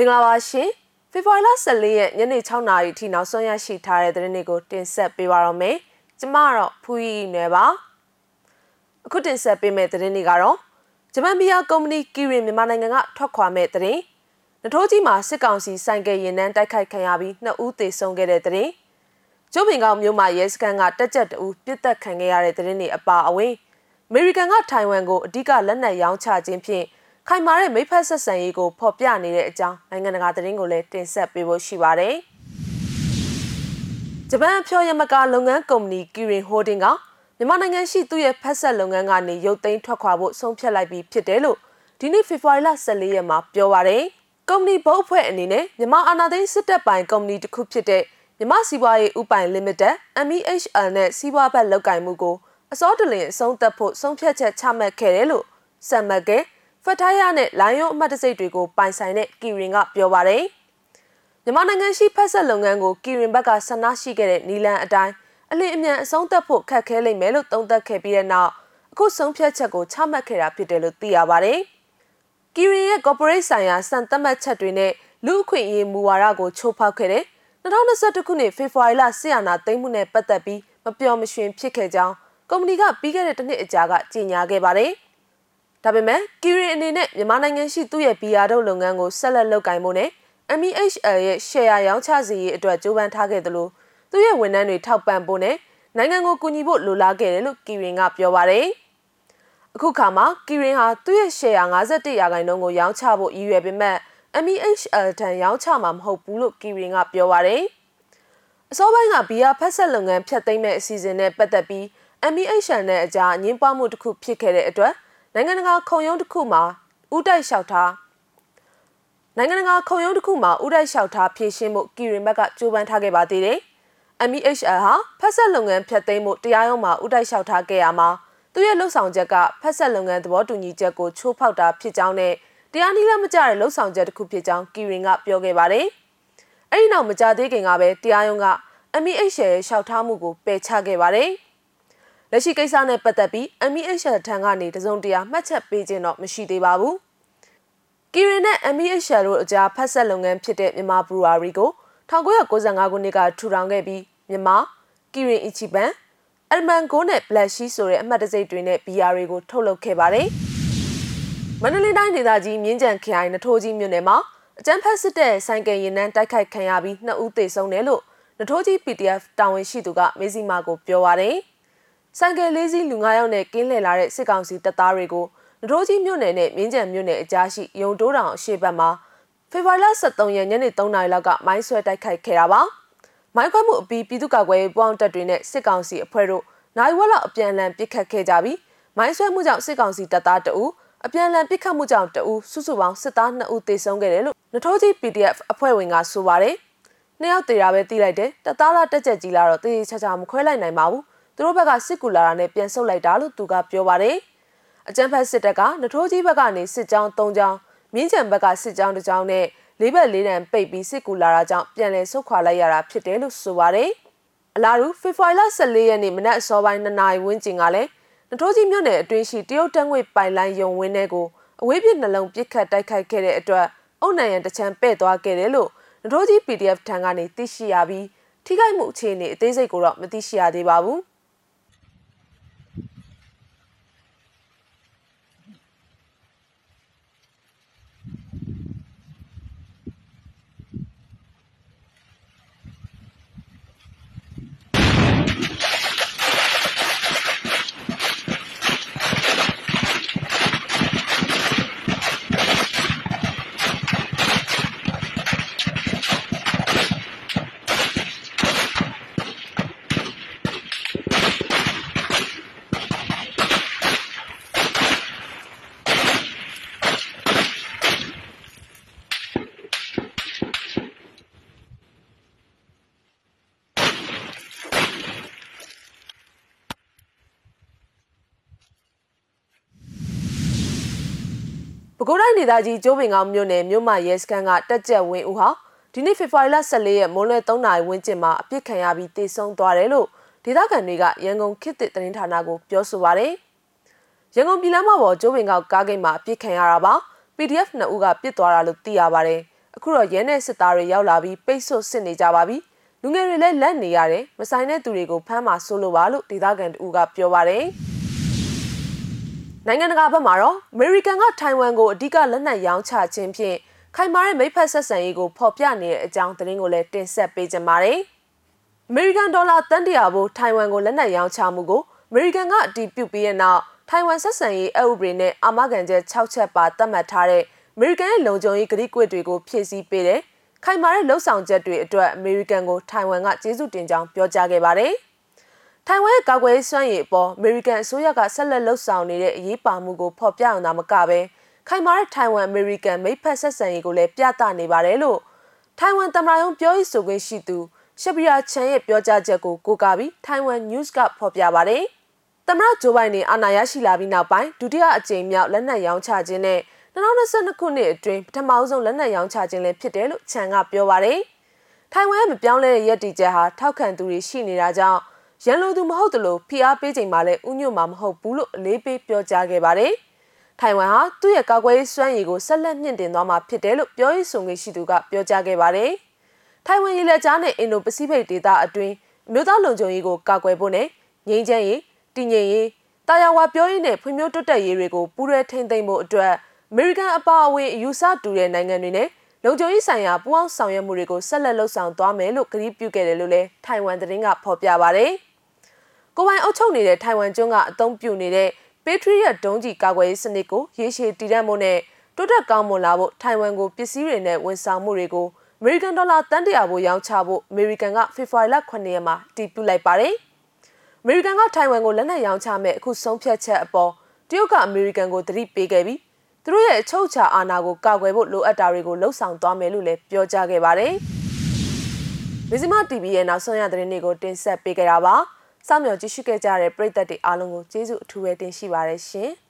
မင်္ဂလာပါရှင်ဖေဖော်ဝါရီလ14ရက်ညနေ6နာရီထိနောက်ဆုံးရရှိထားတဲ့သတင်းတွေကိုတင်ဆက်ပေးပါရမယ်ကျမတော့ဖူးရီနယ်ပါအခုတင်ဆက်ပေးမယ့်သတင်းတွေကတော့ဂျပန်ဘီယာကုမ္ပဏီကီရင်မြန်မာနိုင်ငံကထွက်ခွာမဲ့သတင်းနထိုးကြီးမှာစစ်ကောင်စီဆိုင်ကယ်ရင်နှန်းတိုက်ခိုက်ခံရပြီးနှစ်ဦးသေဆုံးခဲ့တဲ့သတင်းကျိုးပင်ကောင်မြို့မှာရဲစခန်းကတက်ကြက်တူပြစ်တက်ခံခဲ့ရတဲ့သတင်းတွေအပါအဝင်အမေရိကန်ကထိုင်ဝမ်ကိုအဓိကလက်နက်ရောင်းချခြင်းဖြင့် ခိုင်မာတဲ့မိဖက်ဆက်ဆံရေးကိုဖော်ပြနေတဲ့အကြောင်းနိုင်ငံတကာသတင်းကိုလည်းတင်ဆက်ပေးဖို့ရှိပါတယ်။ဂျပန်အဖျော်ယမကာလုပ်ငန်းကုမ္ပဏီ Kirin Holding ကမြန်မာနိုင်ငံရှိသူ့ရဲ့ဖက်ဆက်လုပ်ငန်းကနေရုပ်သိမ်းထွက်ခွာဖို့ဆုံးဖြတ်လိုက်ပြီးဖြစ်တယ်လို့ဒီနေ့ဖေဖော်ဝါရီလ14ရက်မှာပြောပါရယ်။ကုမ္ပဏီဘုတ်အဖွဲ့အနေနဲ့မြန်မာအာဏာသိမ်းစစ်တပ်ပိုင်ကုမ္ပဏီတစ်ခုဖြစ်တဲ့မြမစီးပွားရေးဥပိုင် limited MEHL နဲ့စီးပွားဘက်လုပ်ကိုင်မှုကိုအစောတလင်အဆုံးသတ်ဖို့ဆုံးဖြတ်ချက်ချမှတ်ခဲ့တယ်လို့စံမတ်ကဲ ဖတ်ထားရနဲ့လိုင်းရုံအမှတ်တစိတ်တွေကိုပိုင်ဆိုင်တဲ့ကီရင်ကပြောပါတယ်မြန်မာနိုင်ငံရှိဖက်ဆက်လုပ်ငန်းကိုကီရင်ဘက်ကဆန္ဒရှိခဲ့တဲ့နီလန်အတိုင်းအလင်းအမြန်အဆုံးသတ်ဖို့ခက်ခဲလိမ့်မယ်လို့သုံးသပ်ခဲ့ပြီးတဲ့နောက်အခုဆုံးဖြတ်ချက်ကိုချမှတ်ခဲ့တာဖြစ်တယ်လို့သိရပါတယ်။ကီရင်ရဲ့ corporate ဆိုင်ရာစံသတ်မှတ်ချက်တွေနဲ့လူအခွင့်အရေးမူဝါဒကိုချိုးဖောက်ခဲ့တဲ့2021ခုနှစ်ဖေဖော်ဝါရီလဆီယနာသိမ်းမှုနဲ့ပတ်သက်ပြီးမပျော်မရွှင်ဖြစ်ခဲ့ကြောင်းကုမ္ပဏီကပြီးခဲ့တဲ့တစ်နှစ်အကြာကကြေညာခဲ့ပါတယ်။ ဒါပေမဲ့ကီရင်အနေနဲ့မြန်မာနိုင်ငံရှိသူ့ရဲ့ဘီယာထုတ်လုပ်ငန်းကိုဆက်လက်လုပ်ကိုင်ဖို့နဲ့ MEHL ရဲ့ share ရောင်းချစီရေးအတွက်ကြိုးပမ်းထားခဲ့သလိုသူ့ရဲ့ဝန်ထမ်းတွေထောက်ပံ့ဖို့နဲ့နိုင်ငံကိုကူညီဖို့လိုလားခဲ့တယ်လို့ကီရင်ကပြောပါတယ်။အခုခါမှာကီရင်ဟာသူ့ရဲ့ share 51ရာခိုင်နှုန်းကိုရောင်းချဖို့ရည်ရွယ်ပေမဲ့ MEHL တန်ရောင်းချမှာမဟုတ်ဘူးလို့ကီရင်ကပြောပါတယ်။အစောပိုင်းကဘီယာဖက်ဆက်လုပ်ငန်းဖျက်သိမ်းမဲ့အစီအစဉ်နဲ့ပတ်သက်ပြီး MEHL နဲ့အကြားအငင်းပွားမှုတစ်ခုဖြစ်ခဲ့တဲ့အတွက် နိုင်ငံတကာခုံရုံးတစ်ခုမှာဥတိုက်လျှောက်ထားနိုင်ငံတကာခုံရုံးတစ်ခုမှာဥတိုက်လျှောက်ထားဖြည့်ရှင်းမှုကီရင်ဘက်ကကြိုးပမ်းထားခဲ့ပါသေးတယ်။ MEHL ဟာဖက်ဆက်လုပ်ငန်းဖျက်သိမ်းမှုတရားရုံးမှာဥတိုက်လျှောက်ထားခဲ့ရမှာသူရဲ့လှုပ်ဆောင်ချက်ကဖက်ဆက်လုပ်ငန်းသဘောတူညီချက်ကိုချိုးဖောက်တာဖြစ်ကြောင်းနဲ့တရားနည်းလမ်းမကျတဲ့လှုပ်ဆောင်ချက်တစ်ခုဖြစ်ကြောင်းကီရင်ကပြောခဲ့ပါတယ်။အဲဒီနောက်မကြသေးခင်ကပဲတရားရုံးက MEH ရဲ့လျှောက်ထားမှုကိုပယ်ချခဲ့ပါတယ်။ လက်ရှိကိစ္စနဲ့ပတ်သက်ပြီး MEH ထံကနေတစုံတရာမှတ်ချက်ပေးခြင်းတော့မရှိသေးပါဘူး။ကီရင်နဲ့ MEH တို့အကြားဖက်ဆက်လုပ်ငန်းဖြစ်တဲ့မြန်မာဘရူဝါရီကို1995ခုနှစ်ကထူထောင်ခဲ့ပြီးမြန်မာကီရင်အီချီပန်အလမန်ကိုနဲ့ Black Sheep ဆိုတဲ့အမှတ်တစိတ်တွေနဲ့ဘီယာတွေကိုထုတ်လုပ်ခဲ့ပါတယ်။မန္တလေးတိုင်းဒေသကြီးမြင်းကြံခရိုင်နထိုးကြီးမြို့နယ်မှာအကြမ်းဖက်စစ်တပ်ဆိုင်ကယ်ရင်နှန်းတိုက်ခိုက်ခံရပြီးနှစ်ဦးသေဆုံးတယ်လို့နထိုးကြီး PDF တာဝန်ရှိသူကမေးစီမာကိုပြောပါရယ် ဆိုင်ကယ်လေးစီးလူ9ယောက်နဲ့ကင်းလှည့်လာတဲ့စစ်ကောင်စီတပ်သားတွေကိုနထိုးကြီးမြို့နယ်နဲ့မြင်းကြံမြို့နယ်အကြားရှိရုံတိုးတောင်အရှိတ်ဘက်မှာဖေဖော်ဝါရီလ23ရက်ညနေ3နာရီလောက်ကမိုင်းဆွဲတိုက်ခိုက်ခဲ့တာပါမိုင်းခွဲမှုအပြီးပြည်သူ့ကာကွယ်ရေးပေါင်းတပ်တွေနဲ့စစ်ကောင်စီအဖွဲ့တို့နိုင်ဝက်လောက်အပြန်အလှန်ပစ်ခတ်ခဲ့ကြပြီးမိုင်းဆွဲမှုကြောင့်စစ်ကောင်စီတပ်သားတအူးအပြန်အလှန်ပစ်ခတ်မှုကြောင့်တအူးစုစုပေါင်းစစ်သား2ဦးသေဆုံးခဲ့တယ်လို့နထိုးကြီး PDF အဖွဲ့ဝင်ကဆိုပါတယ်။နှစ်ယောက်သေတာပဲသိလိုက်တယ်။တပ်သားလားတက်ကြက်ကြီးလားတော့သေချာချာမခွဲလိုက်နိုင်ပါဘူး။ သူတို့ဘက်ကစစ်ကူလာတာနဲ့ပြန်ဆုတ်လိုက်တာလို့သူကပြောပါတယ်။အကြမ်းဖက်စစ်တပ်ကနထိုးကြီးဘက်ကနေစစ်ကြောင်း၃ကြောင်းမြင်းချံဘက်ကစစ်ကြောင်းတစ်ကြောင်းနဲ့လေးဘက်လေးတန်ပိတ်ပြီးစစ်ကူလာတာကြောင့်ပြန်လည်ဆုတ်ခွာလိုက်ရတာဖြစ်တယ်လို့ဆိုပါတယ်။အလားတူဖေဖော်ဝါရီလ14ရက်နေ့မနက်အစောပိုင်း2နာရီဝန်းကျင်ကလည်းနထိုးကြီးမြို့နယ်အတွင်းရှိတရုတ်တန်းငွေပိုင်လိုင်းယုံဝင်းထဲကိုအဝေးပြနှလုံးပစ်ခတ်တိုက်ခိုက်ခဲ့တဲ့အတွက်အုတ်နိုင်ရန်တချမ်းပဲ့သွားခဲ့တယ်လို့နထိုးကြီး PDF ထံကနေသိရှိရပြီးထိခိုက်မှုအခြေအနေအသေးစိတ်ကိုတော့မသိရှိရသေးပါဘူး ပဲခူးတိုင်းဒေသကြီးကျိုးပင်ကောင်မြို့နယ်မြို့မရဲစခန်းကတက်ကြက်ဝင်းဦးဟာဒီနေ့ဖေဖော်ဝါရီလ14ရက်မိုးလွယ်3နာရီဝန်းကျင်မှာအပြစ်ခံရပြီးတေဆုံးသွားတယ်လို့ဒေသခံတွေကရန်ကုန်ခေတ်သစ်သတင်းဌာနကိုပြောဆိုပါရယ်ရန်ကုန်ပြည်လမ်းမပေါ်ကျိုးပင်ကောင်ကားဂိတ်မှာအပြစ်ခံရတာပါ PDF နှစ်ဦးကပြစ်သွားတာလို့သိရပါတယ်အခုတော့ရဲနဲ့စစ်သားတွေရောက်လာပြီးပိတ်ဆို့စစ်နေကြပါပြီလူငယ်တွေလည်းလက်နေရတယ်မဆိုင်တဲ့သူတွေကိုဖမ်းမှာဆိုလိုပါလို့ဒေသခံတူကပြောပါတယ် နိုင်ငံတကာဘက်မှာတော့အမေရိကန်ကထိုင်ဝမ်ကိုအဓိကလက်နက်ရောင်းချခြင်းဖြင့်ခိုင်မာတဲ့မိဖက်ဆက်ဆံရေးကိုဖော်ပြနေတဲ့အကြောင်းသတင်းကိုလည်းတင်ဆက်ပေးကြပါမယ်။အမေရိကန်ဒေါ်လာတန်တရာဘိုးထိုင်ဝမ်ကိုလက်နက်ရောင်းချမှုကိုအမေရိကန်ကအတည်ပြုပြီးတဲ့နောက်ထိုင်ဝမ်ဆက်ဆံရေးအဥပဒေနဲ့အာမခံချက်6ချက်ပါသတ်မှတ်ထားတဲ့အမေရိကန်ရဲ့လုံခြုံရေးကတိကဝတ်တွေကိုဖြည့်ဆည်းပေးတဲ့ခိုင်မာတဲ့လှုပ်ဆောင်ချက်တွေအတွက်အမေရိကန်ကိုထိုင်ဝမ်ကကျေးဇူးတင်ကြောင်းပြောကြားခဲ့ပါတယ်။ ထိုင်ဝမ်ရဲ့ကာကွယ်ရေးစွမ်းရည်အပေါ်အမေရိကန်အစိုးရကဆက်လက်လှုပ်ဆောင်နေတဲ့အရေးပါမှုကိုဖော်ပြအောင်သာမကဘဲခိုင်မာတဲ့ထိုင်ဝမ်အမေရိကန်မိဖက်ဆက်ဆံရေးကိုလည်းပြသနေပါတယ်လို့ထိုင်ဝမ်သမ္မတရုံးပြောရေးဆိုခွင့်ရှိသူရှပီယာချန်ရဲ့ပြောကြားချက်ကိုကိုးကားပြီးထိုင်ဝမ် news ကဖော်ပြပါတယ်။သမ္မတဂျိုးဘိုင်ဒန်အာဏာရရှိလာပြီးနောက်ပိုင်းဒုတိယအကြိမ်မြောက်လက်နက်ရောင်းချခြင်းနဲ့2022ခုနှစ်အတွင်းပထမဆုံးလက်နက်ရောင်းချခြင်းလည်းဖြစ်တယ်လို့ချန်ကပြောပါတယ်။ထိုင်ဝမ်ရဲ့မပြောင်းလဲတဲ့ရည်တည်ချက်ဟာထောက်ခံသူတွေရှိနေတာကြောင့် ရန်လိုသူမဟုတ်သလိုဖိအားပေးချိန်မှလည်းဥညွတ်မှာမဟုတ်ဘူးလို့အလေးပေးပြောကြားခဲ့ပါတယ်။ထိုင်ဝမ်ဟာသူ့ရဲ့ကာကွယ်ရေးစွမ်းရည်ကိုဆက်လက်မြင့်တင်သွားမှာဖြစ်တယ်လို့ပြောရေးဆိုခွင့်ရှိသူကပြောကြားခဲ့ပါတယ်။ထိုင်ဝမ်ရေလက်ကြားနဲ့အင်ဒိုပစိဖိတ်ဒေသအတွင်းအမျိုးသားလုံခြုံရေးကိုကာကွယ်ဖို့နဲ့ငြိမ်းချမ်းရေးတည်ငြိမ်ရေးတာယာဝါပြောရေးနဲ့ဖွံ့ဖြိုးတိုးတက်ရေးတွေကိုပူးရဲထိန်းသိမ်းဖို့အတွက်အမေရိကန်အပါအဝင်အယူဆတူတဲ့နိုင်ငံတွေနဲ့လုံခြုံရေးဆိုင်ရာပူးပေါင်းဆောင်ရွက်မှုတွေကိုဆက်လက်လှုပ်ဆောင်သွားမယ်လို့ကတိပြုခဲ့တယ်လို့လည်းထိုင်ဝမ်သတင်းကဖော်ပြပါဗျ။ ကိုပိုင်အုပ်ချုပ်နေတဲ့ထိုင်ဝမ်ကျွန်းကအသုံးပြုနေတဲ့ Patriot ဒုံးကျည်ကာကွယ်ရေးစနစ်ကိုရေရှည်တည်တံ့ဖို့နဲ့တိုးတက်ကောင်းမွန်လာဖို့ထိုင်ဝမ်ကိုပစ္စည်းတွေနဲ့ဝန်ဆောင်မှုတွေကိုအမေရိကန်ဒေါ်လာတန်တရာဖို့ရောင်းချဖို့အမေရိကန်ကဖေဖော်ဝါရီလ9ရက်မှာတည်ပြုလိုက်ပါတယ်။အမေရိကန်ကထိုင်ဝမ်ကိုလက်နက်ရောင်းချမဲ့အခုဆုံးဖြတ်ချက်အပေါ်တရုတ်ကအမေရိကန်ကိုသတိပေးခဲ့ပြီးသူတို့ရဲ့အချုပ်အခြာအာဏာကိုကာကွယ်ဖို့လိုအပ်တာတွေကိုလှုံ့ဆော်သွားမယ်လို့လည်းပြောကြားခဲ့ပါတယ်။မဇ္ဈိမ TV ရဲ့နောက်ဆုံးရသတင်းတွေကိုတင်ဆက်ပေးကြတာပါ။ စောင့်မျှော်ကြည့်ရှုခဲ့ကြတဲ့ပရိသတ်တွေအားလုံးကိုကျေးဇူးအထူးပဲတင်ရှိပါတယ်ရှင်။